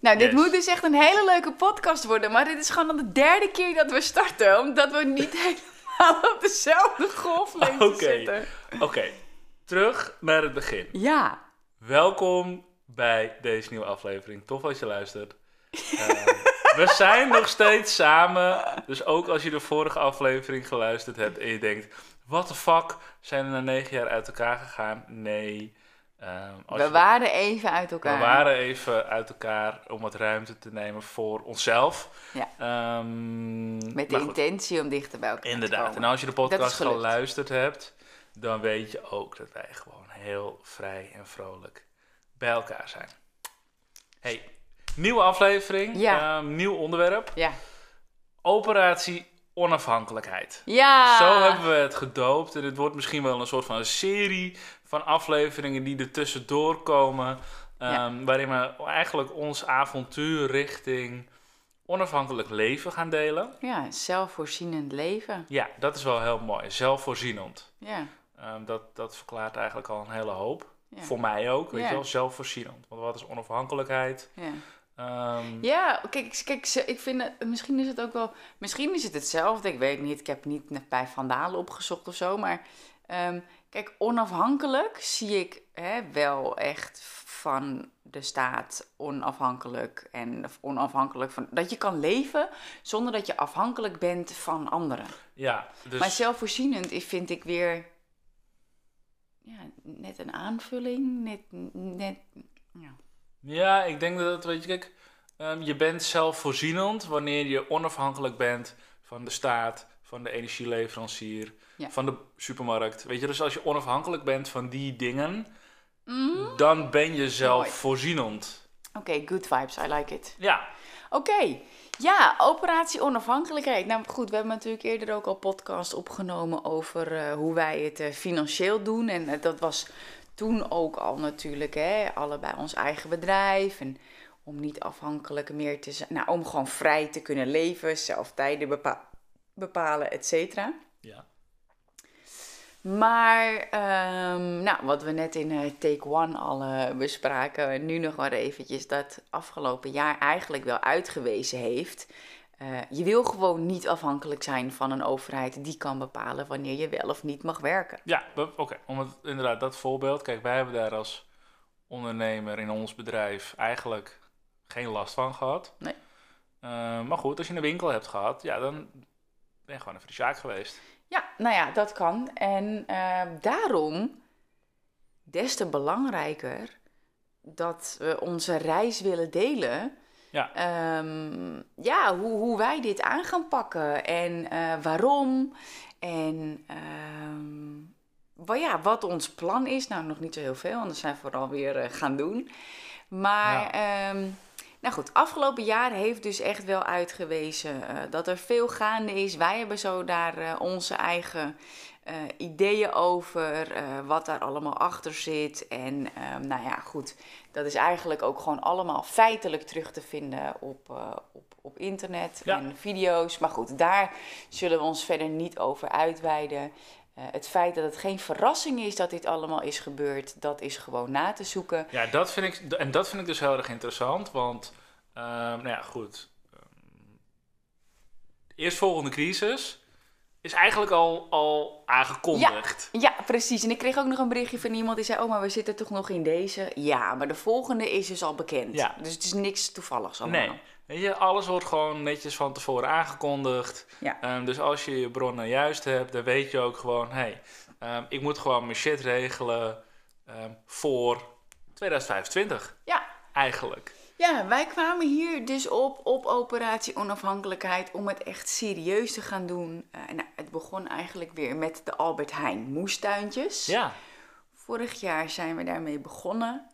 Nou, dit Yes. moet dus echt een hele leuke podcast worden. Maar dit is gewoon al de derde keer dat we starten. Omdat we niet helemaal op dezelfde golflengte Oké. zitten. Oké, terug naar het begin. Ja. Welkom bij deze nieuwe aflevering. Tof dat je luistert. Eh, we zijn nog steeds samen. Dus ook als je de vorige aflevering geluisterd hebt en je denkt... What the fuck, zijn we na negen jaar uit elkaar gegaan? Nee. Ehm, We je- waren even uit elkaar. we waren even uit elkaar om wat ruimte te nemen voor onszelf. Ja. Ehm, Met de intentie om dichter bij elkaar te Inderdaad. komen. En als je de podcast geluisterd hebt, dan weet je ook dat wij gewoon heel vrij en vrolijk bij elkaar zijn. Hey, nieuwe aflevering, Ja. ehm, nieuw onderwerp. Ja. Operatie Onafhankelijkheid. Ja. Zo hebben we het gedoopt. En het wordt misschien wel een soort van een serie van afleveringen die er tussendoor komen. ehm, Waarin we eigenlijk ons avontuur richting onafhankelijk leven gaan delen. Ja, zelfvoorzienend leven. Ja, dat is wel heel mooi. Zelfvoorzienend. Ja. Ehm, dat, dat verklaart eigenlijk al een hele hoop. Ja. Voor mij ook, weet Ja. je wel, zelfvoorzienend. Want wat is onafhankelijkheid? Ja. Ehm, Ja, kijk, kijk, ze- ik vind het, misschien is het ook wel, misschien is het hetzelfde, ik weet niet, ik heb niet net bij Vandalen opgezocht of zo, maar ehm, kijk, onafhankelijk zie ik hè, wel echt van de staat onafhankelijk en onafhankelijk van, dat je kan leven zonder dat je afhankelijk bent van anderen. ja, dus Maar zelfvoorzienend is- vind ik weer ja, net een aanvulling, net, net, ja. ja, ik denk dat weet je, kijk, ehm, je bent zelfvoorzienend wanneer je onafhankelijk bent van de staat, van de energieleverancier, Ja. van de supermarkt. Weet je, dus als je onafhankelijk bent van die dingen, Mm. dan ben je zelfvoorzienend. Oké, good vibes, I like it. Ja, Oké, ja, operatie onafhankelijkheid. Nou goed, we hebben natuurlijk eerder ook al podcast opgenomen over eh, hoe wij het eh, financieel doen. En eh, dat was toen ook al natuurlijk, hè, allebei ons eigen bedrijf. En om niet afhankelijk meer te zijn, nou, om gewoon vrij te kunnen leven, zelf tijden bepa- bepalen, et cetera. ja. Maar, ehm, nou, wat we net in eh, Take One al bespraken, nu nog maar eventjes, dat afgelopen jaar eigenlijk wel uitgewezen heeft. eh, je wil gewoon niet afhankelijk zijn van een overheid die kan bepalen wanneer je wel of niet mag werken. Ja, oké. Om het inderdaad dat voorbeeld. Kijk, wij hebben daar als ondernemer in ons bedrijf eigenlijk geen last van gehad. Nee. Eh, maar goed, als je een winkel hebt gehad, ja, dan ben gewoon even de Sjaak geweest. Ja, nou ja, dat kan. En eh, daarom des te belangrijker dat we onze reis willen delen. Ja. Ehm, ja, hoe, hoe wij dit aan gaan pakken en eh, waarom. En ehm, wa- ja, wat ons plan is. Nou, nog niet zo heel veel, want dat zijn we vooral weer eh, gaan doen. Maar, ehm, nou goed, afgelopen jaar heeft dus echt wel uitgewezen eh, dat er veel gaande is. Wij hebben zo daar eh, onze eigen eh, ideeën over, wat daar allemaal achter zit. En ehm, nou ja, goed, dat is eigenlijk ook gewoon allemaal feitelijk terug te vinden op, op, op internet Ja. en video's. Maar goed, daar zullen we ons verder niet over uitweiden. Eh, het feit dat het geen verrassing is dat dit allemaal is gebeurd, dat is gewoon na te zoeken. Ja, dat vind ik, en dat vind ik dus heel erg interessant, want, ehm, nou ja, goed. De eerstvolgende crisis is eigenlijk al, al aangekondigd. Ja, precies. En ik kreeg ook nog een berichtje van iemand die zei: Oh, maar we zitten toch nog in deze? Ja, maar de volgende is dus al bekend. Ja. Dus het is niks toevalligs allemaal. Nee, weet je, alles wordt gewoon netjes van tevoren aangekondigd. Ja. Ehm, dus als je je bronnen juist hebt, dan weet je ook gewoon, hé, hey, ik moet gewoon mijn shit regelen ehm, voor 2025. Ja. Eigenlijk. Ja, wij kwamen hier dus op, op Operatie Onafhankelijkheid, om het echt serieus te gaan doen. Eh, nou, het begon eigenlijk weer met de Albert Heijn moestuintjes. Ja. Vorig jaar zijn we daarmee begonnen.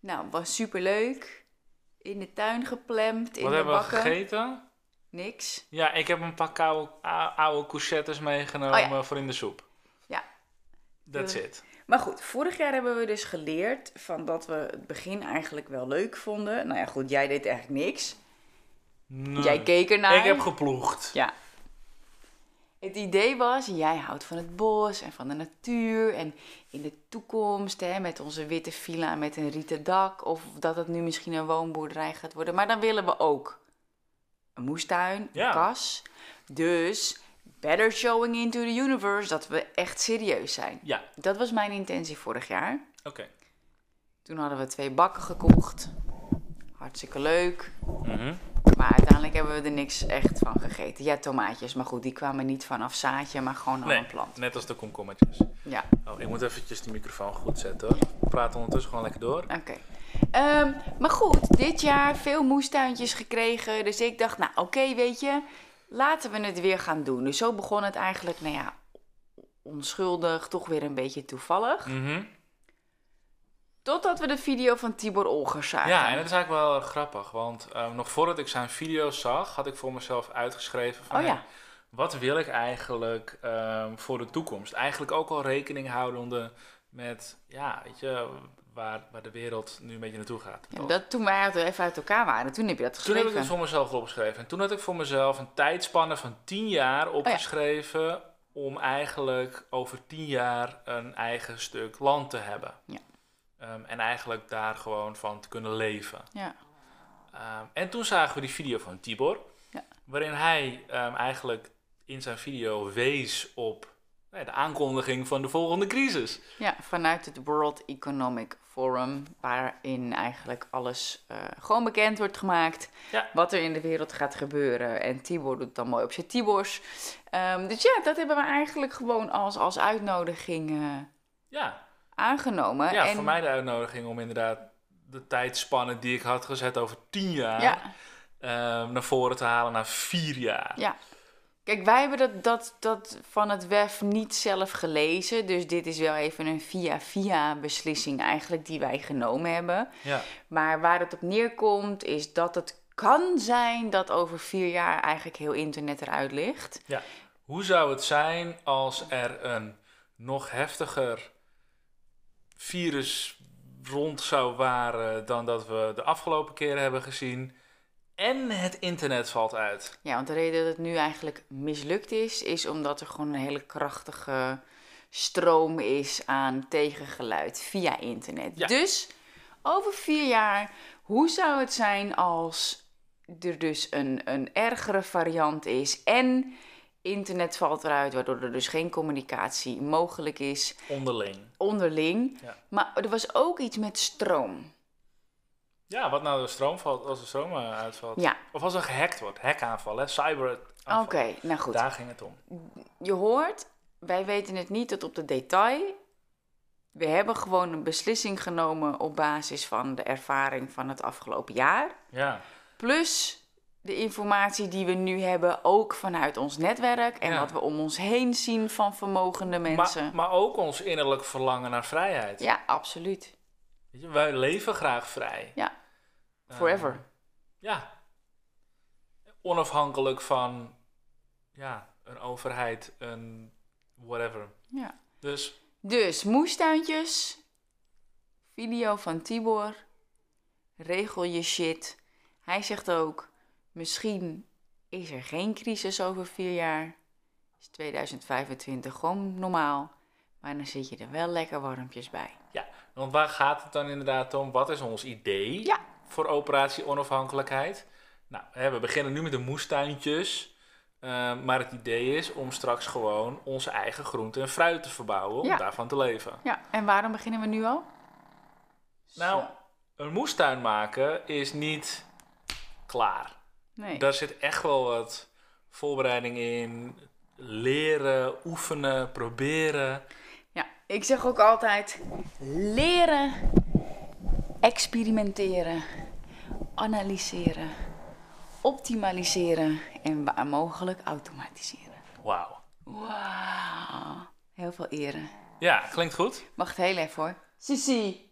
Nou, was superleuk. In de tuin geplemd, in Wat de hebben we bakken. gegeten? Niks. Ja, ik heb een paar koude, oude courgettes meegenomen Oh voor in de soep. Ja. That's it. Maar goed, vorig jaar hebben we dus geleerd van dat we het begin eigenlijk wel leuk vonden. Nou ja, goed, jij deed eigenlijk niks. Nee. Jij keek ernaar. Ik heb geploegd. Ja. Het idee was, jij houdt van het bos en van de natuur. En in de toekomst, hè, met onze witte villa met een rieten dak. Of dat het nu misschien een woonboerderij gaat worden. Maar dan willen we ook een moestuin, Ja. een kas. Dus better showing into the universe dat we echt serieus zijn. Ja, Dat was mijn intentie vorig jaar. oké. Toen hadden we twee bakken gekocht. Hartstikke leuk. Mhm. Maar uiteindelijk hebben we er niks echt van gegeten. Ja, tomaatjes. Maar goed, die kwamen niet vanaf zaadje, maar gewoon al Nee, een plant. net als de komkommertjes. Ja, Oh, ik moet eventjes de microfoon goed zetten hoor. We praten ondertussen gewoon lekker door. oké. Ehm, maar goed, dit jaar veel moestuintjes gekregen. Dus ik dacht, nou oké, weet je, laten we het weer gaan doen. Dus zo begon het eigenlijk, nou ja, onschuldig, toch weer een beetje toevallig. Mhm. Totdat we de video van Tibor Olgers zagen. Ja, en dat is eigenlijk wel grappig. Want eh, nog voordat ik zijn video's zag, had ik voor mezelf uitgeschreven van... Oh ja. hey, wat wil ik eigenlijk ehm, voor de toekomst? Eigenlijk ook al rekening houdende met, ja, weet je, waar, waar de wereld nu een beetje naartoe gaat. Ja, dat toen wij even uit elkaar waren, toen heb je dat Toen geschreven. heb ik het voor mezelf opgeschreven. En toen had ik voor mezelf een tijdspanne van 10 jaar opgeschreven. Om eigenlijk over 10 jaar een eigen stuk land te hebben. Ja. Ehm, en eigenlijk daar gewoon van te kunnen leven. Ja. Ehm, en toen zagen we die video van Tibor. Ja. Waarin hij ehm, eigenlijk in zijn video wees op nou de aankondiging van de volgende crisis. Ja, vanuit het World Economic Forum, waarin eigenlijk alles eh, gewoon bekend wordt gemaakt. Ja. Wat er in de wereld gaat gebeuren. En Tibor doet het dan mooi op zijn Tibors. Dus ja, dat hebben we eigenlijk gewoon als, als uitnodiging eh, Ja, aangenomen. ja en, voor mij de uitnodiging om inderdaad de tijdspanne die ik had gezet over 10 jaar... Ja, ehm, naar voren te halen naar vier jaar. ja. Kijk, wij hebben dat, dat, dat van het WEF niet zelf gelezen. Dus dit is wel even een via-via beslissing eigenlijk die wij genomen hebben. Ja. Maar waar het op neerkomt is dat het kan zijn dat over vier jaar eigenlijk heel internet eruit ligt. Hoe zou het zijn als er een nog heftiger virus rond zou waren dan dat we de afgelopen keren hebben gezien? En het internet valt uit. Ja, want de reden dat het nu eigenlijk mislukt is, is omdat er gewoon een hele krachtige stroom is aan tegengeluid via internet. Ja. Dus over vier jaar, hoe zou het zijn als er dus een, een ergere variant is en internet valt eruit, waardoor er dus geen communicatie mogelijk is Onderling. onderling. Ja. Maar er was ook iets met stroom. Ja, wat nou de stroom valt, als de stroom eh, uitvalt. Ja, Of als er gehackt wordt. Hackaanval, hè? Cyber oké, nou goed. Daar ging het om. Je hoort, wij weten het niet tot op de detail. We hebben gewoon een beslissing genomen op basis van de ervaring van het afgelopen jaar. Ja. Plus de informatie die we nu hebben, ook vanuit ons netwerk. En Ja. wat we om ons heen zien van vermogende mensen. Maar, maar ook ons innerlijk verlangen naar vrijheid. Ja, absoluut. Weet je, wij leven graag vrij. Ja, Eh, forever. ja. Onafhankelijk van ja, een overheid, een whatever. Ja. Dus Dus moestuintjes, video van Tibor, regel je shit. Hij zegt ook, misschien is er geen crisis over vier jaar. Is 2025 gewoon normaal. Maar dan zit je er wel lekker warmpjes bij. want waar gaat het dan inderdaad om? Wat is ons idee Ja. voor operatie onafhankelijkheid? Nou, hè, we beginnen nu met de moestuintjes. eh, maar het idee is om straks gewoon onze eigen groente en fruit te verbouwen. Om Ja. daarvan te leven. Ja, en waarom beginnen we nu al? Nou, Zo. een moestuin maken is niet klaar. Nee. Daar zit echt wel wat voorbereiding in. Leren, oefenen, proberen. Ja, ik zeg ook altijd leren, experimenteren, analyseren, optimaliseren en waar mogelijk automatiseren. Wauw. Wauw, heel veel eren. Ja, klinkt goed. Wacht heel even hoor. Sissi.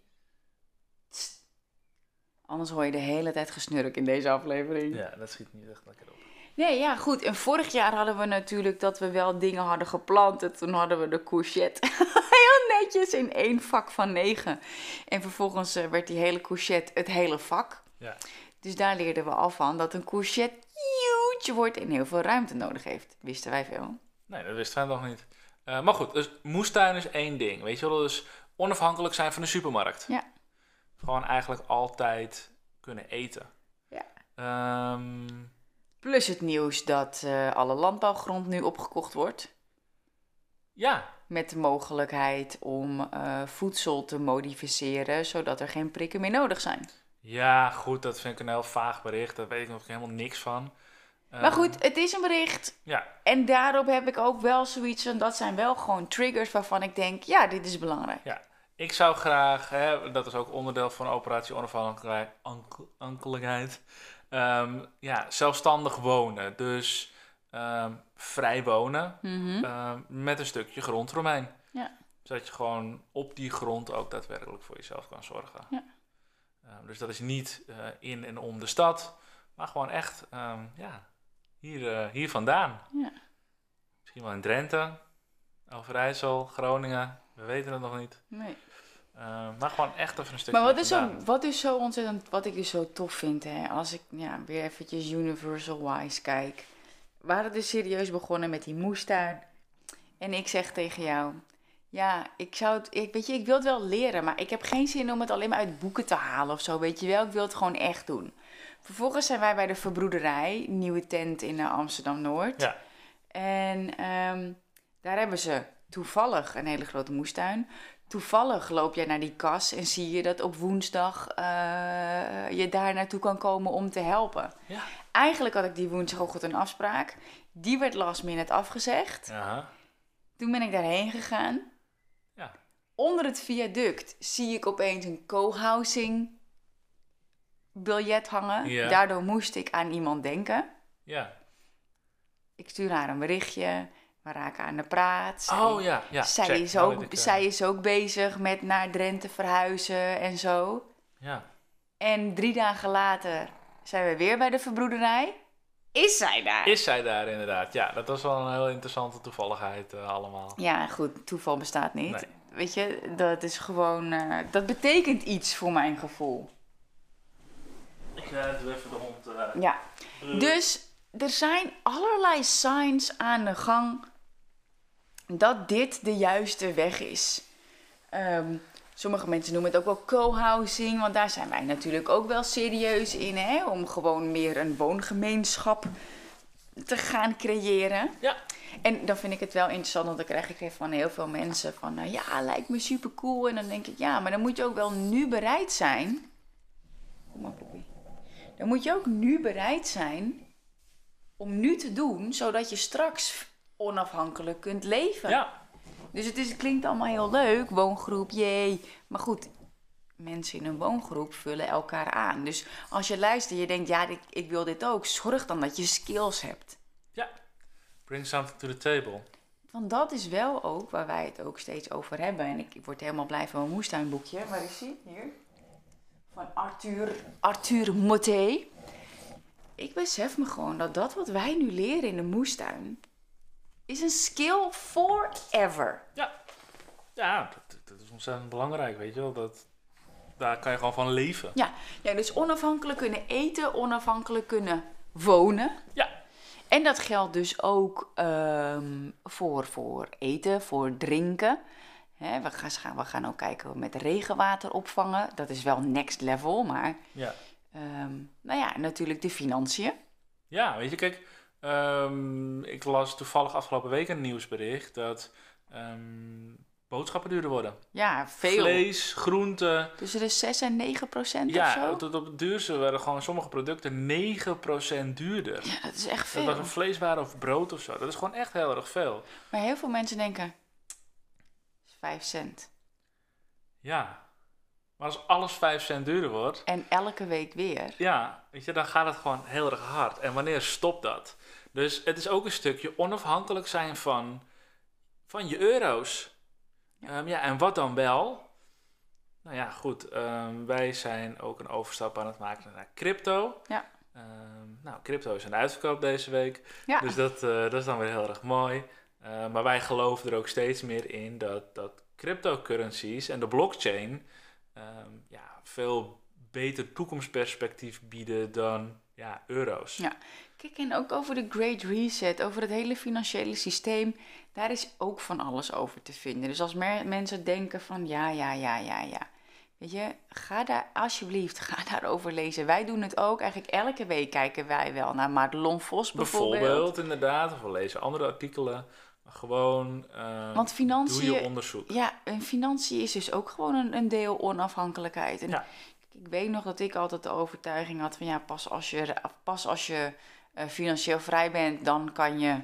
Anders hoor je de hele tijd gesnurk in deze aflevering. Ja, dat schiet niet echt lekker op. Nee, ja, goed. En vorig jaar hadden we natuurlijk dat we wel dingen hadden geplant. En toen hadden we de courgette heel netjes in één vak van negen. En vervolgens eh, werd die hele courgette het hele vak. Ja. Dus daar leerden we al van dat een courgette huge wordt en heel veel ruimte nodig heeft. Wisten wij veel. Nee, dat wisten wij nog niet. Eh, maar goed, dus moestuin is één ding. Weet je wel, dus onafhankelijk zijn van de supermarkt. Ja. Gewoon eigenlijk altijd kunnen eten. Ja. Ehm, Plus het nieuws dat eh, alle landbouwgrond nu opgekocht wordt. ja, Met de mogelijkheid om eh, voedsel te modificeren, zodat er geen prikken meer nodig zijn. ja, goed, dat vind ik een heel vaag bericht. Daar weet ik nog helemaal niks van. Maar Ehm, goed, het is een bericht. Ja, En daarop heb ik ook wel zoiets van, dat zijn wel gewoon triggers waarvan ik denk, ja, dit is belangrijk. ja. Ik zou graag, hè, dat is ook onderdeel van operatie onafhankelijkheid, ank- ankelijkheid, ehm, ja, zelfstandig wonen. Dus ehm, vrij wonen Mhm. ehm, met een stukje grond eromheen. Ja. Zodat je gewoon op die grond ook daadwerkelijk voor jezelf kan zorgen. Ja. Dus dat is niet eh, in en om de stad, maar gewoon echt ja, hier, eh, hier vandaan. Ja. Misschien wel in Drenthe, Overijssel, Groningen, we weten het nog niet. Nee. Ehm, maar gewoon echt even een stukje Maar wat is, zo, wat is zo ontzettend, wat ik dus zo tof vind, hè, als ik ja, weer eventjes universal-wise kijk. We hadden dus serieus begonnen met die moestuin. En ik zeg tegen jou, ja, ik zou het, ik, weet je, ik wil het wel leren, maar ik heb geen zin om het alleen maar uit boeken te halen of zo, weet je wel. Ik wil het gewoon echt doen. Vervolgens zijn wij bij de verbroederij, nieuwe tent in eh, Amsterdam-Noord. Ja. En ehm, daar hebben ze toevallig een hele grote moestuin. Toevallig loop jij naar die kas en zie je dat op woensdag eh, je daar naartoe kan komen om te helpen. Ja. Eigenlijk had ik die woensdagochtend een afspraak. Die werd last minute afgezegd. Ja. Toen ben ik daarheen gegaan. Ja. Onder het viaduct zie ik opeens een co-housing biljet hangen. Daardoor moest ik aan iemand denken. Ja. Ik stuur haar een berichtje. We raken aan de praat. Zij- Oh ja, ja. zij, check. is Nou ook, ik, eh, zij is ook bezig met naar Drenthe verhuizen en zo. Ja. En drie dagen later zijn we weer bij de verbroederij. Is zij daar? Is zij daar inderdaad? Ja, dat was wel een heel interessante toevalligheid eh, allemaal. Ja, goed, toeval bestaat niet. Nee. Weet je, dat is gewoon. eh, dat betekent iets voor mijn gevoel. Ik uh, doe even de hond. eh, Ja. Dus er zijn allerlei signs aan de gang dat dit de juiste weg is. Ehm, sommige mensen noemen het ook wel co-housing, want daar zijn wij natuurlijk ook wel serieus in, hè? om gewoon meer een woongemeenschap te gaan creëren. Ja. En dan vind ik het wel interessant, want dan krijg ik van heel veel mensen van, nou ja, lijkt me super cool. En dan denk ik, ja, maar dan moet je ook wel nu bereid zijn. Kom maar, poepie. Dan moet je ook nu bereid zijn om nu te doen, zodat je straks onafhankelijk kunt leven. Ja. Dus het, is, het klinkt allemaal heel leuk, woongroep, jee. Maar goed, mensen in een woongroep vullen elkaar aan. Dus als je luistert en je denkt, ja, ik, ik wil dit ook, zorg dan dat je skills hebt. Ja. Bring something to the table. Want dat is wel ook waar wij het ook steeds over hebben. En ik, ik word helemaal blij van mijn moestuinboekje. Waar is die? Hier. Van Arthur, Arthur Moté. Ik besef me gewoon dat dat wat wij nu leren in de moestuin... is een skill forever. Ja. Ja, dat, dat is ontzettend belangrijk, weet je wel. Dat, daar kan je gewoon van leven. Ja, ja, dus onafhankelijk kunnen eten, onafhankelijk kunnen wonen. Ja. En dat geldt dus ook ehm, voor, voor eten, voor drinken. We, gaan, we gaan ook kijken met regenwater opvangen. Dat is wel next level, maar Ja. ehm, nou ja, natuurlijk de financiën. Ja, weet je, kijk, ehm, ik las toevallig afgelopen week een nieuwsbericht dat ehm, boodschappen duurder worden. Ja, veel. Vlees, groenten. Tussen de 6 en 9 procent of Ja, zo. tot op het duurste werden gewoon sommige producten 9% duurder. Ja, dat is echt Dat veel. was een vleeswaren of brood of zo. Dat is gewoon echt heel erg veel. Maar heel veel mensen denken, 5 cent. Ja. Maar als alles 5 cent duurder wordt, En elke week weer. ja, weet je, dan gaat het gewoon heel erg hard. En wanneer stopt dat? Dus het is ook een stukje onafhankelijk zijn van, van je euro's. Ja. Ja. ja, en wat dan wel? Nou ja, goed. ehm, wij zijn ook een overstap aan het maken naar crypto. Ja. Ehm, nou, crypto is een uitverkoop deze week. Ja. Dus dat, eh, dat is dan weer heel erg mooi. Maar wij geloven er ook steeds meer in dat, dat cryptocurrencies en de blockchain ehm, ja, veel beter toekomstperspectief bieden dan ja, euro's. Ja. Kijk, en ook over de Great Reset, over het hele financiële systeem, daar is ook van alles over te vinden. Dus als mensen denken van ja, ja, ja, ja, ja. Weet je, ga daar alsjeblieft, ga daarover lezen. Wij doen het ook. Eigenlijk elke week kijken wij wel naar Madelon Vos bijvoorbeeld. Bijvoorbeeld, inderdaad, of we lezen andere artikelen. Gewoon eh, Want financiën, doe je onderzoek. ja, en financiën is dus ook gewoon een, een deel onafhankelijkheid. En Ja. ik weet nog dat ik altijd de overtuiging had van ja, pas als je, pas als je financieel vrij bent, dan kan je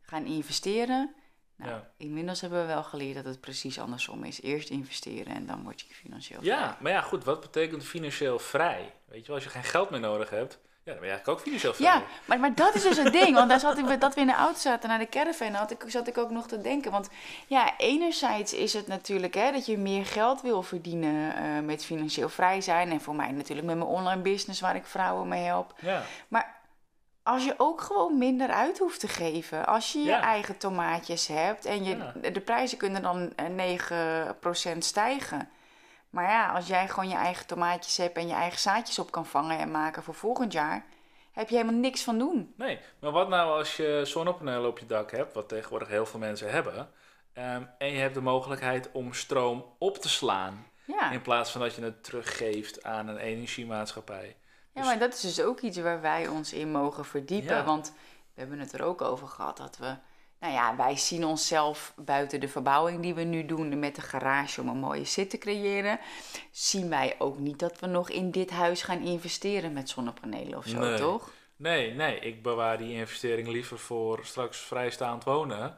gaan investeren. Nou, Ja. Inmiddels hebben we wel geleerd dat het precies andersom is. Eerst investeren en dan word je financieel vrij. Ja, maar ja, goed, wat betekent financieel vrij? Weet je wel, als je geen geld meer nodig hebt, ja, dan ben je eigenlijk ook financieel vrij. Ja, maar, maar dat is dus het ding. Want daar zat ik, dat we in de auto zaten naar de caravan, had ik, zat ik ook nog te denken. Want ja, enerzijds is het natuurlijk hè, dat je meer geld wil verdienen eh, met financieel vrij zijn. En voor mij natuurlijk met mijn online business waar ik vrouwen mee help. Ja, Maar als je ook gewoon minder uit hoeft te geven. Als je je eigen tomaatjes hebt en je, Ja. de prijzen kunnen dan eh, 9% stijgen. Maar ja, als jij gewoon je eigen tomaatjes hebt en je eigen zaadjes op kan vangen en maken voor volgend jaar, heb je helemaal niks van doen. nee. Maar wat nou als je zonnepanelen op je dak hebt, wat tegenwoordig heel veel mensen hebben, ehm, en je hebt de mogelijkheid om stroom op te slaan, Ja. in plaats van dat je het teruggeeft aan een energiemaatschappij. Ja, maar dat is dus ook iets waar wij ons in mogen verdiepen. Ja. Want we hebben het er ook over gehad dat we. Nou ja, wij zien onszelf buiten de verbouwing die we nu doen met de garage om een mooie zit te creëren. Zien wij ook niet dat we nog in dit huis gaan investeren met zonnepanelen of zo, Nee. toch? Nee, nee, ik bewaar die investering liever voor straks vrijstaand wonen.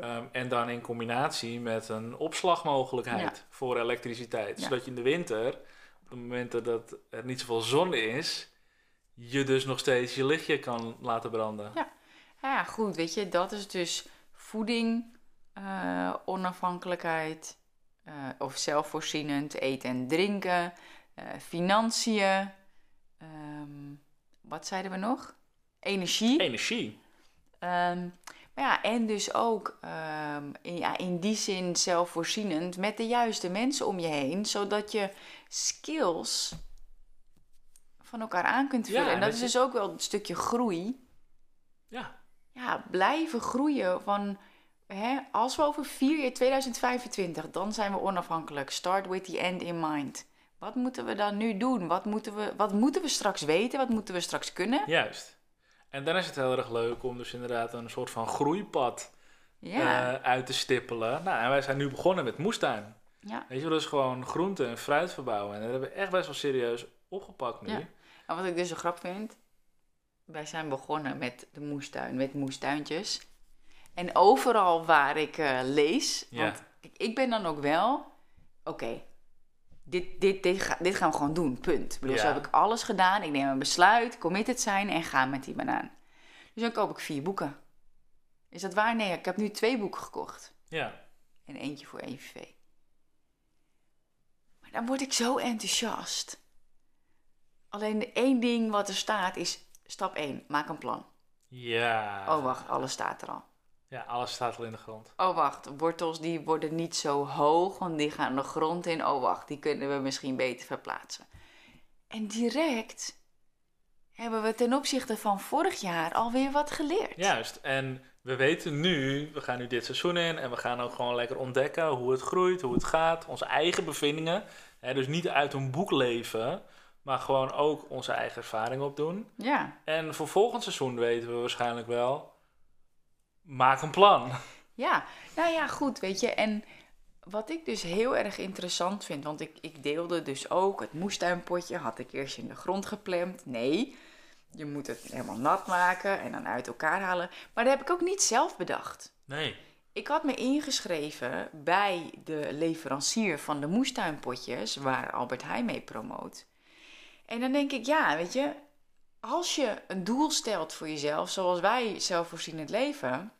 Ehm, en dan in combinatie met een opslagmogelijkheid voor elektriciteit. Ja. Zodat je in de winter, de momenten dat er niet zoveel zon is, je dus nog steeds je lichtje kan laten branden. Ja. Ja, goed, weet je, dat is dus voeding, eh, onafhankelijkheid, eh, of zelfvoorzienend eten en drinken, eh, financiën, ehm, wat zeiden we nog? Energie. Energie. Ehm, maar ja, en dus ook ehm, in, ja, in die zin zelfvoorzienend met de juiste mensen om je heen, zodat je skills van elkaar aan kunt vullen. en en dat is dus ook wel een stukje groei Ja, ja, blijven groeien. Van, hè, als we over vier jaar, 2025, dan zijn we onafhankelijk. Start with the end in mind. Wat moeten we dan nu doen? Wat moeten we, wat moeten we straks weten? Wat moeten we straks kunnen? juist. En dan is het heel erg leuk om dus inderdaad een soort van groeipad Ja, eh, uit te stippelen. Nou, en wij zijn nu begonnen met moestuin. ja. Weet je wel, dus gewoon groente en fruit verbouwen. En dat hebben we echt best wel serieus opgepakt nu. Ja. En wat ik dus zo grap vind, wij zijn begonnen met de moestuin, met moestuintjes. En overal waar ik eh, lees, want kijk, ik ben dan ook wel, oké, dit, dit, dit, dit gaan we gewoon doen, punt. Ik bedoel, zo heb ik alles gedaan, ik neem een besluit, committed zijn en ga met die banaan. Dus dan koop ik vier boeken. Is dat waar? Nee, ik heb nu twee boeken gekocht. Ja. En eentje voor EVV. Maar dan word ik zo enthousiast. Alleen de één ding wat er staat is stap 1, maak een plan. Ja. Oh wacht, alles staat er al. Ja, alles staat al in de grond. Oh wacht, wortels die worden niet zo hoog, want die gaan de grond in. Oh wacht, die kunnen we misschien beter verplaatsen. En direct hebben we ten opzichte van vorig jaar alweer wat geleerd. Juist. En we weten nu, we gaan nu dit seizoen in en we gaan ook gewoon lekker ontdekken hoe het groeit, hoe het gaat, onze eigen bevindingen. Hè, dus niet uit een boek leven, maar gewoon ook onze eigen ervaring opdoen. Ja, En voor volgend seizoen weten we waarschijnlijk wel, maak een plan. Ja, nou ja, goed, weet je. En wat ik dus heel erg interessant vind, want ik, ik deelde dus ook het moestuinpotje, had ik eerst in de grond geplemd. Nee, je moet het helemaal nat maken en dan uit elkaar halen. Maar dat heb ik ook niet zelf bedacht. Nee. Ik had me ingeschreven bij de leverancier van de moestuinpotjes, waar Albert Heijn mee promoot. En dan denk ik, ja, weet je, als je een doel stelt voor jezelf, zoals wij zelfvoorzienend leven,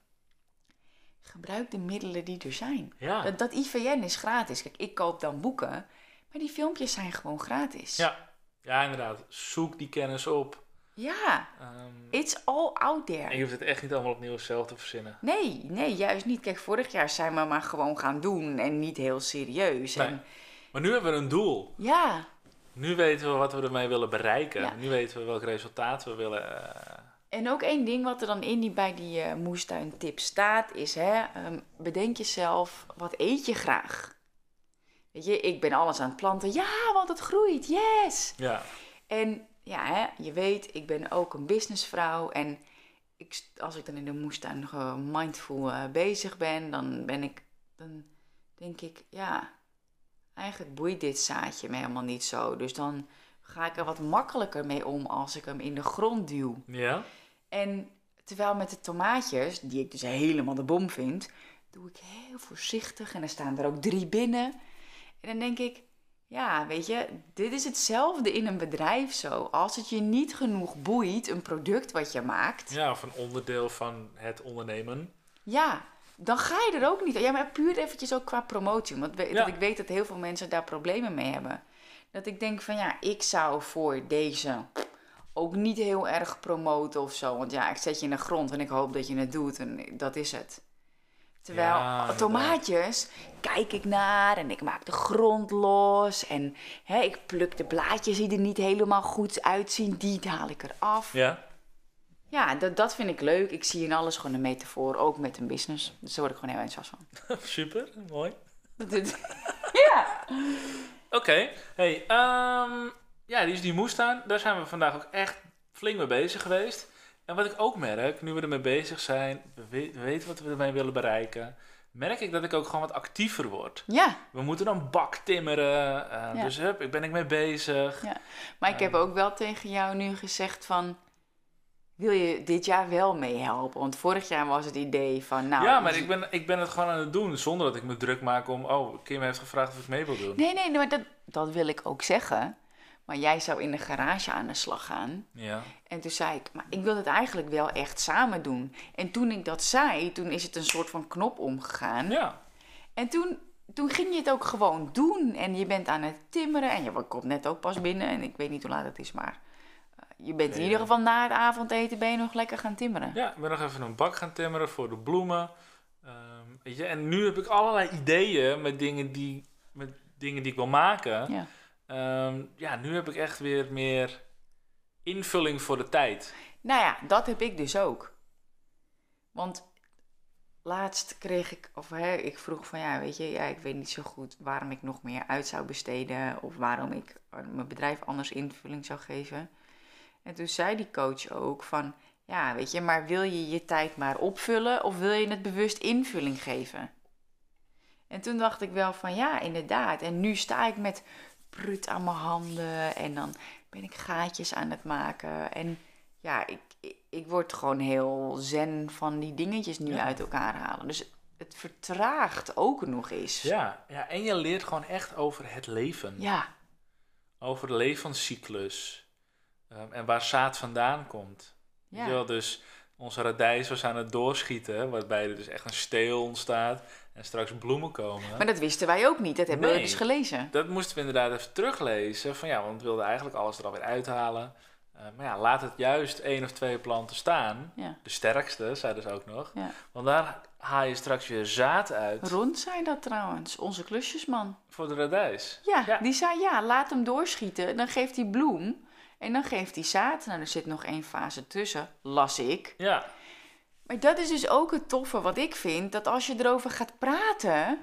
gebruik de middelen die er zijn. Ja. Dat, dat IVN is gratis. Kijk, ik koop dan boeken, maar die filmpjes zijn gewoon gratis. Ja. Ja, inderdaad. Zoek die kennis op. Ja, Ehm, it's all out en there. je hoeft het echt niet allemaal opnieuw zelf te verzinnen. Nee, nee, juist niet. Kijk, vorig jaar zijn we maar gewoon gaan doen en niet heel serieus. Nee. En Maar nu hebben we een doel. ja, Nu weten we wat we ermee willen bereiken. Ja. Nu weten we welk resultaat we willen. eh, En ook één ding wat er dan in die, bij die eh moestuintip staat is, hè, ehm, bedenk jezelf, wat eet je graag? Weet je, ik ben alles aan het planten. Ja, want het groeit. Yes! ja. En ja, hè, je weet, ik ben ook een businessvrouw. En ik, als ik dan in de moestuin mindful eh, bezig ben, dan ben ik, dan denk ik, ja, eigenlijk boeit dit zaadje me helemaal niet zo. Dus dan ga ik er wat makkelijker mee om als ik hem in de grond duw. Ja? En terwijl met de tomaatjes, die ik dus helemaal de bom vind, doe ik heel voorzichtig. En er staan er ook drie binnen. En dan denk ik, ja, weet je, dit is hetzelfde in een bedrijf zo. Als het je niet genoeg boeit, een product wat je maakt, ja, of een onderdeel van het ondernemen. ja, dan ga je er ook niet. Ja, maar puur eventjes ook qua promotie. Want we- Ja. dat ik weet dat heel veel mensen daar problemen mee hebben. Dat ik denk van ja, ik zou voor deze ook niet heel erg promoten of zo. Want ja, ik zet je in de grond en ik hoop dat je het doet en dat is het. Terwijl Ja, tomaatjes kijk ik naar en ik maak de grond los. En hè, ik pluk de blaadjes die er niet helemaal goed uitzien, die haal ik eraf. Ja? Ja, dat, dat vind ik leuk. Ik zie in alles gewoon een metafoor, ook met een business. Dus daar word ik gewoon heel enthousiast van. Super, mooi. Ja. Oké, hey, ehm, ja, die is die moestuin. Daar zijn we vandaag ook echt flink mee bezig geweest. En wat ik ook merk, nu we ermee bezig zijn, we, we- we weten wat we ermee willen bereiken, merk ik dat ik ook gewoon wat actiever word. ja, We moeten dan bak timmeren, eh, Ja. dus hup, ik ben ik mee bezig. Ja. maar ik heb ook wel tegen jou nu gezegd van... Wil je dit jaar wel meehelpen? Want vorig jaar was het idee van... Nou, ja, maar ik ben, ik ben het gewoon aan het doen zonder dat ik me druk maak om, oh, Kim heeft gevraagd of ik mee wil doen. Nee, nee, nee, maar dat, dat wil ik ook zeggen. Maar jij zou in de garage aan de slag gaan. Ja, En toen zei ik, maar ik wil het eigenlijk wel echt samen doen. En toen ik dat zei, toen is het een soort van knop omgegaan. ja, En toen, toen ging je het ook gewoon doen. En je bent aan het timmeren. En je komt net ook pas binnen. En ik weet niet hoe laat het is, maar... eh, je bent in ieder geval na het avondeten ben je nog lekker gaan timmeren. ja, ik ben nog even een bak gaan timmeren voor de bloemen. Ehm, weet je, en nu heb ik allerlei ideeën met dingen die, met dingen die ik wil maken. Ja. Ehm, ja, nu heb ik echt weer meer invulling voor de tijd. Nou ja, dat heb ik dus ook. Want laatst kreeg ik, of hè, ik vroeg van ja, weet je, ja, ik weet niet zo goed waarom ik nog meer uit zou besteden of waarom ik aan mijn bedrijf anders invulling zou geven. En toen zei die coach ook van, ja, weet je, maar wil je je tijd maar opvullen of wil je het bewust invulling geven? En toen dacht ik wel van ja, inderdaad. En nu sta ik met prut aan mijn handen en dan ben ik gaatjes aan het maken. En ja, ik, ik, ik word gewoon heel zen van die dingetjes nu Ja. uit elkaar halen. Dus het vertraagt ook nog eens. Ja, ja, en je leert gewoon echt over het leven. Ja, Over de levenscyclus. Ehm, en waar zaad vandaan komt. ja. Wel, dus onze radijs was aan het doorschieten, waarbij er dus echt een steel ontstaat en straks bloemen komen. Maar dat wisten wij ook niet. Dat hebben we dus gelezen. Dat moesten we inderdaad even teruglezen. Van ja, want we wilden eigenlijk alles er alweer uithalen. Eh, maar ja, laat het juist één of twee planten staan. Ja. De sterkste, zeiden ze ook nog. Ja. Want daar haal je straks weer zaad uit Rond zei dat trouwens, onze klusjesman. voor de radijs. Ja, Ja. die zei ja, laat hem doorschieten. Dan geeft hij bloem en dan geeft hij zaad. Nou, er zit nog één fase tussen, las ik. Ja, Maar dat is dus ook het toffe wat ik vind. Dat als je erover gaat praten,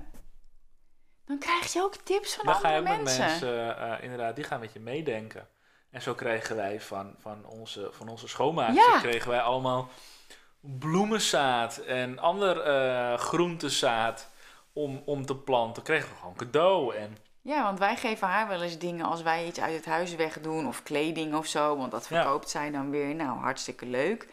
dan krijg je ook tips van dan ga je andere ook met mensen. mensen, eh, inderdaad, die gaan met je meedenken. En zo kregen wij van, van, onze, van onze schoonmaakster, Ja. kregen wij allemaal bloemenzaad en ander eh groentezaad om, om te planten. Kregen we gewoon cadeau. En Ja, want wij geven haar wel eens dingen als wij iets uit het huis wegdoen of kleding of zo. Want dat Ja. verkoopt zij dan weer. Nou, hartstikke leuk.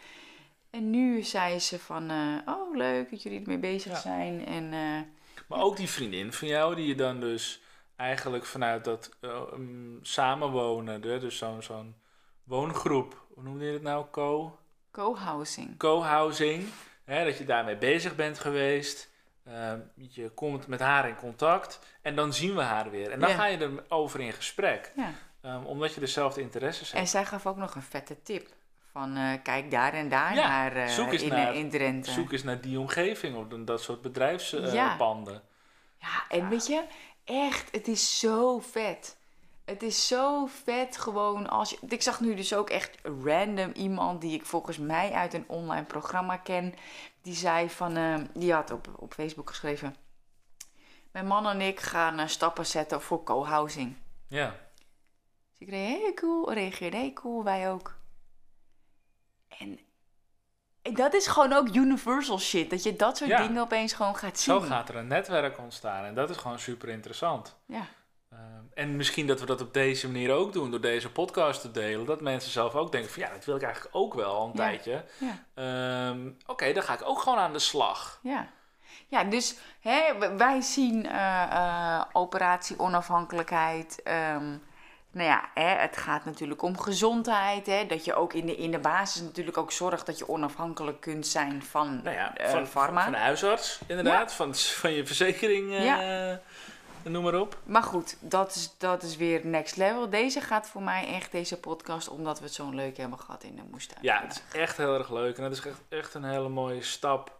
En nu zei ze van, eh, oh leuk dat jullie ermee bezig Ja. zijn. En eh, Maar ook die vriendin van jou, die je dan dus eigenlijk vanuit dat eh, um, samenwonen, dus zo'n zo'n woongroep, hoe noemde je het nou? Co? co-housing. Co-housing, dat je daarmee bezig bent geweest. Eh, je komt met haar in contact en dan zien we haar weer. En dan Ja. ga je erover in gesprek, Ja. ehm, omdat je dezelfde interesses hebt. En zij gaf ook nog een vette tip. Van eh, kijk daar en daar Ja, naar eh, zoek eens in, naar- in Drenthe. Zoek eens naar die omgeving of dat soort bedrijfspanden. Ja, en weet je, echt, het is zo vet. Het is zo vet gewoon als je... Ik zag nu dus ook echt random iemand die ik volgens mij uit een online programma ken. Die zei van... eh, die had op, op Facebook geschreven... Mijn man en ik gaan eh, stappen zetten voor co-housing. Ja. Dus ik reageerde, hey, cool. Reageerde, hey, cool. Wij ook. En, en dat is gewoon ook universal shit. Dat je dat soort Ja. dingen opeens gewoon gaat zien. Zo gaat er een netwerk ontstaan en dat is gewoon super interessant. Ja. Ehm, en misschien dat we dat op deze manier ook doen, door deze podcast te delen. Dat mensen zelf ook denken van ja, dat wil ik eigenlijk ook wel al een Ja. tijdje. Ja. Ehm, Oké, dan ga ik ook gewoon aan de slag. Ja, ja dus hè, wij zien eh, operatie onafhankelijkheid. ehm, nou ja, hè, het gaat natuurlijk om gezondheid. Hè, dat je ook in de, in de basis natuurlijk ook zorgt dat je onafhankelijk kunt zijn van, Nou ja, eh, van, pharma. van de huisarts inderdaad, van, van je verzekering, eh, noem maar op. Maar goed, dat is, dat is weer next level. Deze gaat voor mij echt, deze podcast, omdat we het zo'n leuk hebben gehad in de moestuin. Ja, het is echt heel erg leuk en het is echt, echt een hele mooie stap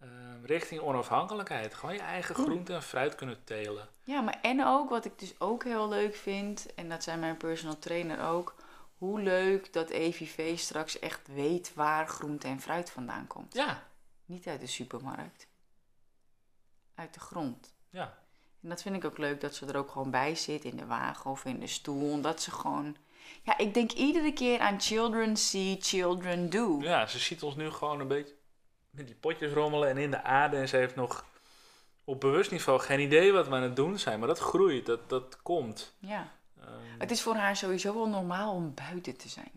ehm, richting onafhankelijkheid. Gewoon je eigen groente en fruit kunnen telen. Ja, maar en ook, wat ik dus ook heel leuk vind, en dat zijn mijn personal trainer ook, hoe leuk dat EVV straks echt weet waar groente en fruit vandaan komt. Ja, Niet uit de supermarkt. Uit de grond. ja. En dat vind ik ook leuk dat ze er ook gewoon bij zit in de wagen of in de stoel. Dat ze gewoon. Ja, ik denk iedere keer aan children see, children do. Ja, ze ziet ons nu gewoon een beetje met die potjes rommelen en in de aarde. En ze heeft nog op bewust niveau geen idee wat we aan het doen zijn. Maar dat groeit, dat, dat komt. Ja. Ehm, Het is voor haar sowieso wel normaal om buiten te zijn.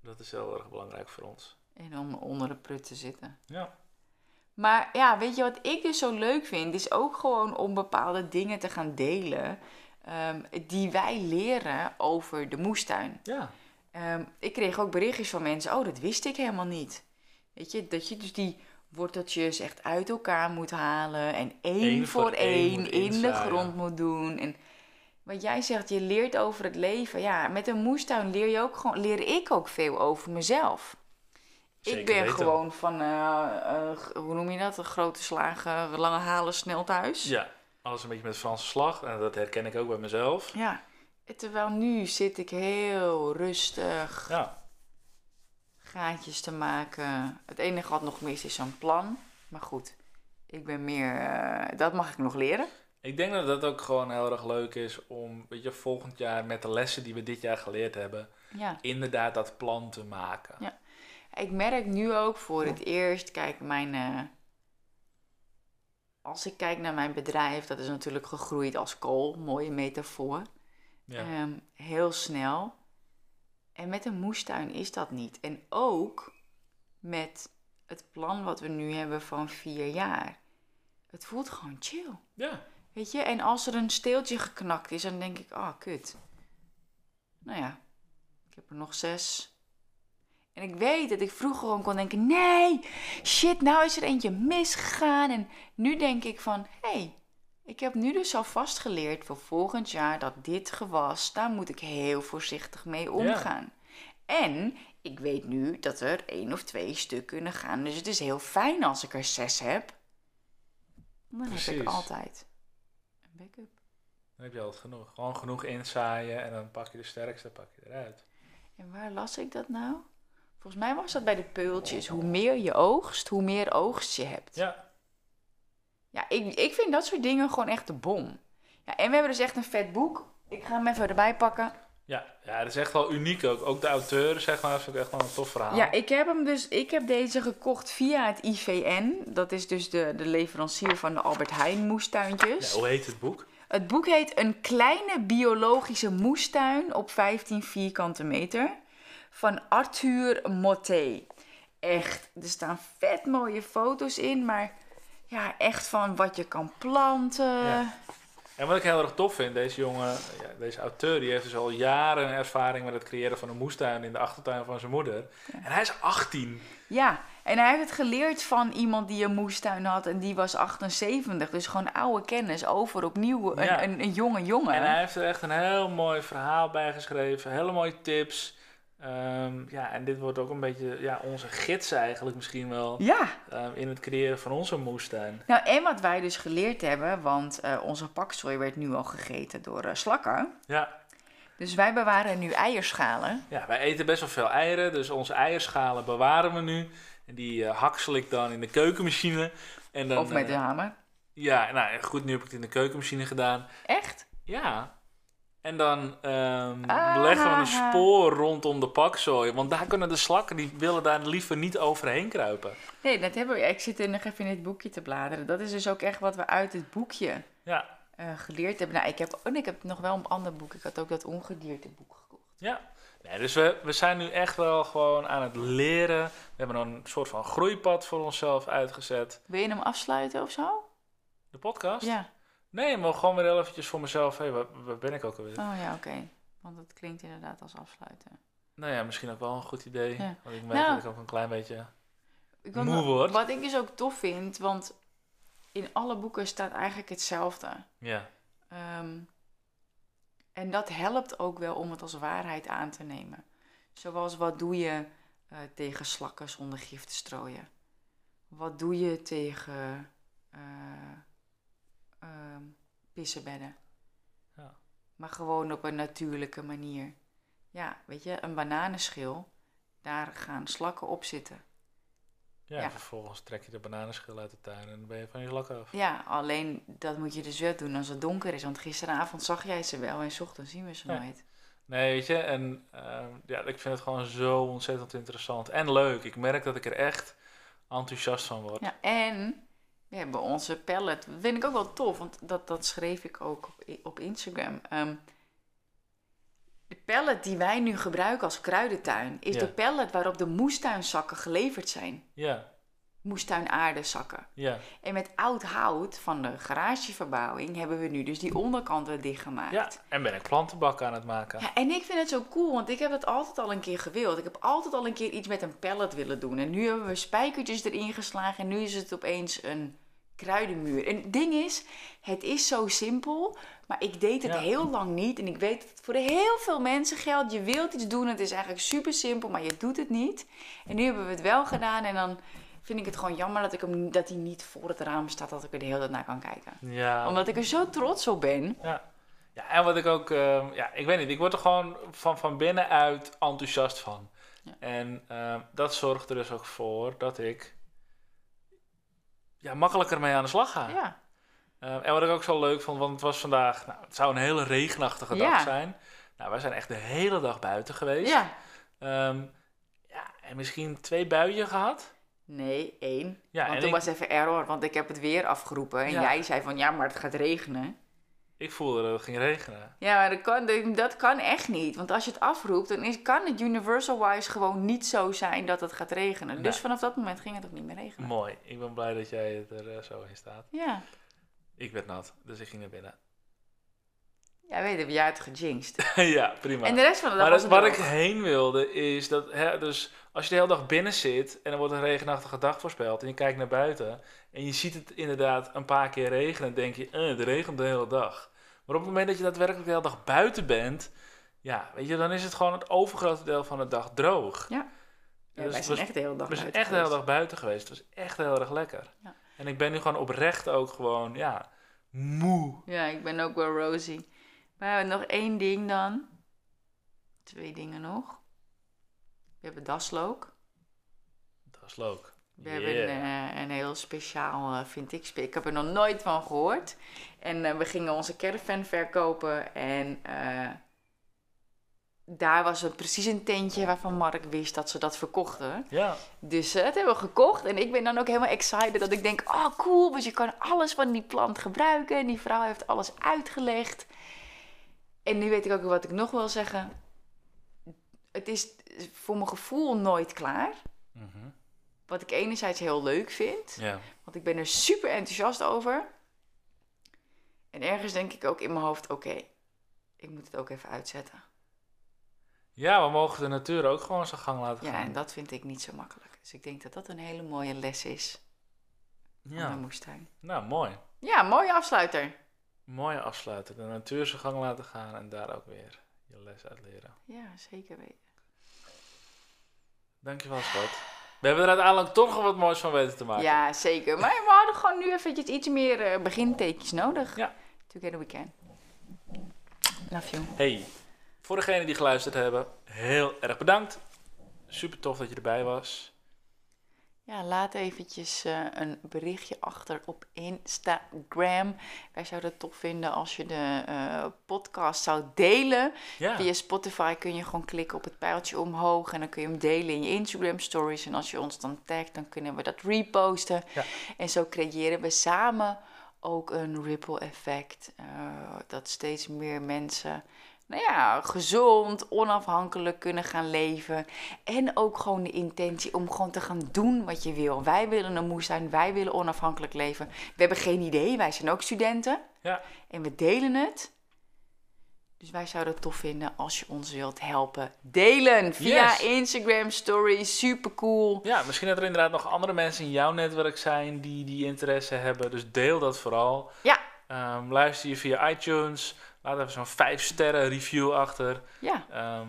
dat is heel erg belangrijk voor ons. En om onder de prut te zitten. Ja, Maar ja, weet je wat ik dus zo leuk vind? Is ook gewoon om bepaalde dingen te gaan delen. ehm, die wij leren over de moestuin. ja. Ehm, ik kreeg ook berichtjes van mensen. Oh, dat wist ik helemaal niet. Weet je, dat je dus die worteltjes echt uit elkaar moet halen. En één Eén voor voor één één in de grond moet doen. En wat jij zegt, je leert over het leven. Ja, met een moestuin leer, je ook gewoon, leer ik ook veel over mezelf. Zeker ik ben weten. gewoon van, eh, eh, hoe noem je dat? Een grote slagen, lange halen, snel thuis. ja, alles een beetje met Franse slag. En dat herken ik ook bij mezelf. Ja. Terwijl nu zit ik heel rustig Ja, gaatjes te maken. Het enige wat nog mis is een plan. Maar goed, ik ben meer, eh, dat mag ik nog leren. ik denk dat dat ook gewoon heel erg leuk is om, weet je, volgend jaar met de lessen die we dit jaar geleerd hebben, Ja. inderdaad dat plan te maken. Ja. Ik merk nu ook voor het eerst, kijk, mijn. eh, als ik kijk naar mijn bedrijf, dat is natuurlijk gegroeid als kool, mooie metafoor. Ja. Ehm, heel snel. En met een moestuin is dat niet. En ook met het plan wat we nu hebben van vier jaar. Het voelt gewoon chill. ja. Weet je, en als er een steeltje geknakt is, dan denk ik, ah, kut. Nou ja, ik heb er nog zes. En ik weet dat ik vroeger gewoon kon denken, nee, shit, nou is er eentje misgegaan. En nu denk ik van, hé, hey, ik heb nu dus al vastgeleerd voor volgend jaar dat dit gewas, daar moet ik heel voorzichtig mee omgaan. En ik weet nu dat er één of twee stuk kunnen gaan. Dus het is heel fijn als ik er zes heb. Dan heb ik altijd een backup. Dan heb je altijd genoeg. Gewoon genoeg inzaaien en dan pak je de sterkste pak je eruit. En waar las ik dat nou? Volgens mij was dat bij de peultjes. Hoe meer je oogst, hoe meer oogst je hebt. Ja, Ja, ik, ik vind dat soort dingen gewoon echt de bom. Ja, en we hebben dus echt een vet boek. Ik ga hem even erbij pakken. ja, ja, dat is echt wel uniek ook. Ook de auteur, zeg maar, is ook echt wel een tof verhaal. Ja, ik heb hem dus. Ik heb deze gekocht via het IVN. Dat is dus de, de leverancier van de Albert Heijn moestuintjes. Ja, hoe heet het boek? Het boek heet Een kleine biologische moestuin op 15 vierkante meter van Arthur Motte. Echt, er staan vet mooie foto's in, maar ja, echt van wat je kan planten. Ja. En wat ik heel erg tof vind, deze jongen, ja, deze auteur, die heeft dus al jaren ervaring met het creëren van een moestuin in de achtertuin van zijn moeder. En hij is 18. Ja, en hij heeft het geleerd van iemand die een moestuin had en die was 78. Dus gewoon oude kennis over opnieuw een, Ja. een, een jonge jongen. En hij heeft er echt een heel mooi verhaal bij geschreven, hele mooie tips. Ehm, ja, en dit wordt ook een beetje ja, onze gids eigenlijk misschien wel Ja, ehm, in het creëren van onze moestuin. nou en wat wij dus geleerd hebben, want eh, onze paksoi werd nu al gegeten door eh, slakken. Ja, Dus wij bewaren nu eierschalen. Ja, wij eten best wel veel eieren, dus onze eierschalen bewaren we nu. En die eh, haksel ik dan in de keukenmachine. En dan, of met de hamer. Ja, nou goed, nu heb ik het in de keukenmachine gedaan. Echt? Ja. En dan ehm, Ah. leggen we een spoor rondom de pakzooi. Want daar kunnen de slakken, die willen daar liever niet overheen kruipen. Nee, dat hebben we. Ik zit er nog even in het boekje te bladeren. Dat is dus ook echt wat we uit het boekje Ja, eh, geleerd hebben. Nou, ik heb, oh, nee, ik heb nog wel een ander boek. Ik had ook dat ongedierte boek gekocht. ja. Nee, dus we, we zijn nu echt wel gewoon aan het leren. We hebben een soort van groeipad voor onszelf uitgezet. Wil je hem afsluiten of zo? De podcast? Ja. Nee, maar gewoon weer eventjes voor mezelf. Hé, hey, waar, waar ben ik ook alweer? Oh ja, oké. Want het klinkt inderdaad als afsluiten. Nou ja, misschien ook wel een goed idee. Ja. Want ik merk Nou. dat ik ook een klein beetje... Ik Moe wordt. Wat ik dus ook tof vind, want in alle boeken staat eigenlijk hetzelfde. Ja, Ehm, en dat helpt ook wel om het als waarheid aan te nemen. Zoals wat doe je eh, tegen slakken zonder gif te strooien? Wat doe je tegen eh ehm, pissenbedden? Ja. Maar gewoon op een natuurlijke manier. Ja, weet je, een bananenschil, daar gaan slakken op zitten. ja, Ja. vervolgens trek je de bananenschil uit de tuin en dan ben je van je lakken af. Ja, alleen dat moet je dus wel doen als het donker is. Want gisteravond zag jij ze wel en 's ochtends zien we ze Ja. nooit. Nee, weet je, en ehm, ja, ik vind het gewoon zo ontzettend interessant en leuk. Ik merk dat ik er echt enthousiast van word. Ja, en we hebben onze pallet. Dat vind ik ook wel tof, want dat, dat schreef ik ook op, op Instagram. Ehm, de pallet die wij nu gebruiken als kruidentuin, is Ja. de pallet waarop de moestuinzakken geleverd zijn. Ja, Moestuinaardezakken. ja, En met oud hout van de garageverbouwing hebben we nu dus die onderkant weer dichtgemaakt. ja. En ben ik plantenbakken aan het maken. Ja, en ik vind het zo cool, want ik heb het altijd al een keer gewild. Ik heb altijd al een keer iets met een pallet willen doen. En nu hebben we spijkertjes erin geslagen en nu is het opeens een kruidenmuur. En het ding is, het is zo simpel, maar ik deed het Ja. heel lang niet. En ik weet dat het voor heel veel mensen geldt. Je wilt iets doen, het is eigenlijk super simpel, maar je doet het niet. En nu hebben we het wel gedaan en dan vind ik het gewoon jammer dat, ik hem, dat hij niet voor het raam staat, dat ik er de hele tijd naar kan kijken. Ja, Omdat ik er zo trots op ben. ja. ja, en wat ik ook, ehm, ja, ik weet niet, ik word er gewoon van, van binnenuit enthousiast van. Ja. En ehm, dat zorgt er dus ook voor dat ik ja, makkelijker mee aan de slag ga. Ja. Ehm, en wat ik ook zo leuk vond, want het was vandaag, nou, het zou een hele regenachtige Ja. dag zijn. Nou, wij zijn echt de hele dag buiten geweest. Ja. Ja, en misschien twee buien gehad. Nee, één. Ja, want en toen ik- was even error, want ik heb het weer afgeroepen. En Ja. jij zei van, ja, maar het gaat regenen. Ik voelde dat het ging regenen. Ja, maar dat kan, dat kan echt niet. Want als je het afroept, dan is, kan het universal-wise gewoon niet zo zijn dat het gaat regenen. Nee. Dus vanaf dat moment ging het ook niet meer regenen. Mooi. Ik ben blij dat jij het er eh, zo in staat. Ja. Ik werd nat, dus ik ging naar binnen. Ja, weet je, jij hebt gejinxed. ja, prima. En de rest van de dag maar dat- het waar ik heen wilde is dat, hè, dus als je de hele dag binnen zit en er wordt een regenachtige dag voorspeld en je kijkt naar buiten en je ziet het inderdaad een paar keer regenen, denk je, eh, het regent de hele dag. Maar op het moment dat je daadwerkelijk de hele dag buiten bent, ja, weet je, dan is het gewoon het overgrote deel van de dag droog. Ja. Ja, Dus wij het zijn was- echt de hele dag we zijn buiten echt de hele geweest. dag buiten geweest. Het was echt heel erg lekker. Ja. En ik ben nu gewoon oprecht ook gewoon, ja, moe. Ja, ik ben ook wel rosy. Maar nog één ding dan. Twee dingen nog. We hebben daslook. Leuk. We hebben een, eh, een heel speciaal, eh, vind ik, ik heb er nog nooit van gehoord. En eh, we gingen onze caravan verkopen en daar was er precies een tentje waarvan Mark wist dat ze dat verkochten. Ja, Dus eh, dat hebben we gekocht en ik ben dan ook helemaal excited dat ik denk, oh cool, want je kan alles van die plant gebruiken. En die vrouw heeft alles uitgelegd. En nu weet ik ook wat ik nog wil zeggen. Het is voor mijn gevoel nooit klaar. Mhm. Wat ik enerzijds heel leuk vind. ja. Want ik ben er super enthousiast over. En ergens denk ik ook in mijn hoofd: oké, ik moet het ook even uitzetten. Ja, we mogen de natuur ook gewoon zijn gang laten Ja, gaan. en dat vind ik niet zo makkelijk. Dus ik denk dat dat een hele mooie les is van Ja, mijn moestuin. nou mooi. Ja, mooie afsluiter. Mooie afsluiten. De natuur zijn gang laten gaan en daar ook weer je les uit leren. Ja, zeker weten. Dankjewel, schat. We hebben er uiteindelijk toch nog wat moois van weten te maken. Ja, zeker. Maar we hadden gewoon nu eventjes iets meer eh, begintekens nodig. Ja. Together we can. Love you. Hey, Voor degenen die geluisterd hebben, heel erg bedankt. Super tof dat je erbij was. Ja, laat eventjes eh, een berichtje achter op Instagram. Wij zouden het tof vinden als je de eh, podcast zou delen. Ja, Via Spotify kun je gewoon klikken op het pijltje omhoog en dan kun je hem delen in je Instagram stories. En als je ons dan tagt, dan kunnen we dat reposten. Ja. En zo creëren we samen ook een ripple effect. eh, dat steeds meer mensen, nou ja, gezond, onafhankelijk kunnen gaan leven. En ook gewoon de intentie om gewoon te gaan doen wat je wil. Wij willen een moes zijn, wij willen onafhankelijk leven. We hebben geen idee, wij zijn ook studenten. ja. En we delen het. Dus wij zouden het tof vinden als je ons wilt helpen delen via Yes. Instagram stories. Super cool. ja, misschien dat er inderdaad nog andere mensen in jouw netwerk zijn die die interesse hebben. Dus deel dat vooral. Ja, Ehm, luister je via iTunes. Laat even zo'n 5 sterren review achter. ja, Ehm,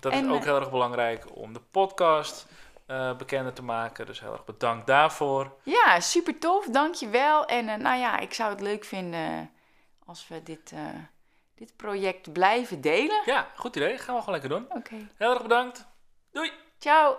dat En, is ook eh, heel erg belangrijk om de podcast eh, bekender te maken. Dus heel erg bedankt daarvoor. ja, super tof. Dankjewel. En eh, nou ja, ik zou het leuk vinden als we dit, dit project blijven delen. Ja, goed idee. Gaan we gewoon lekker doen. Oké. Heel erg bedankt. Doei! Ciao.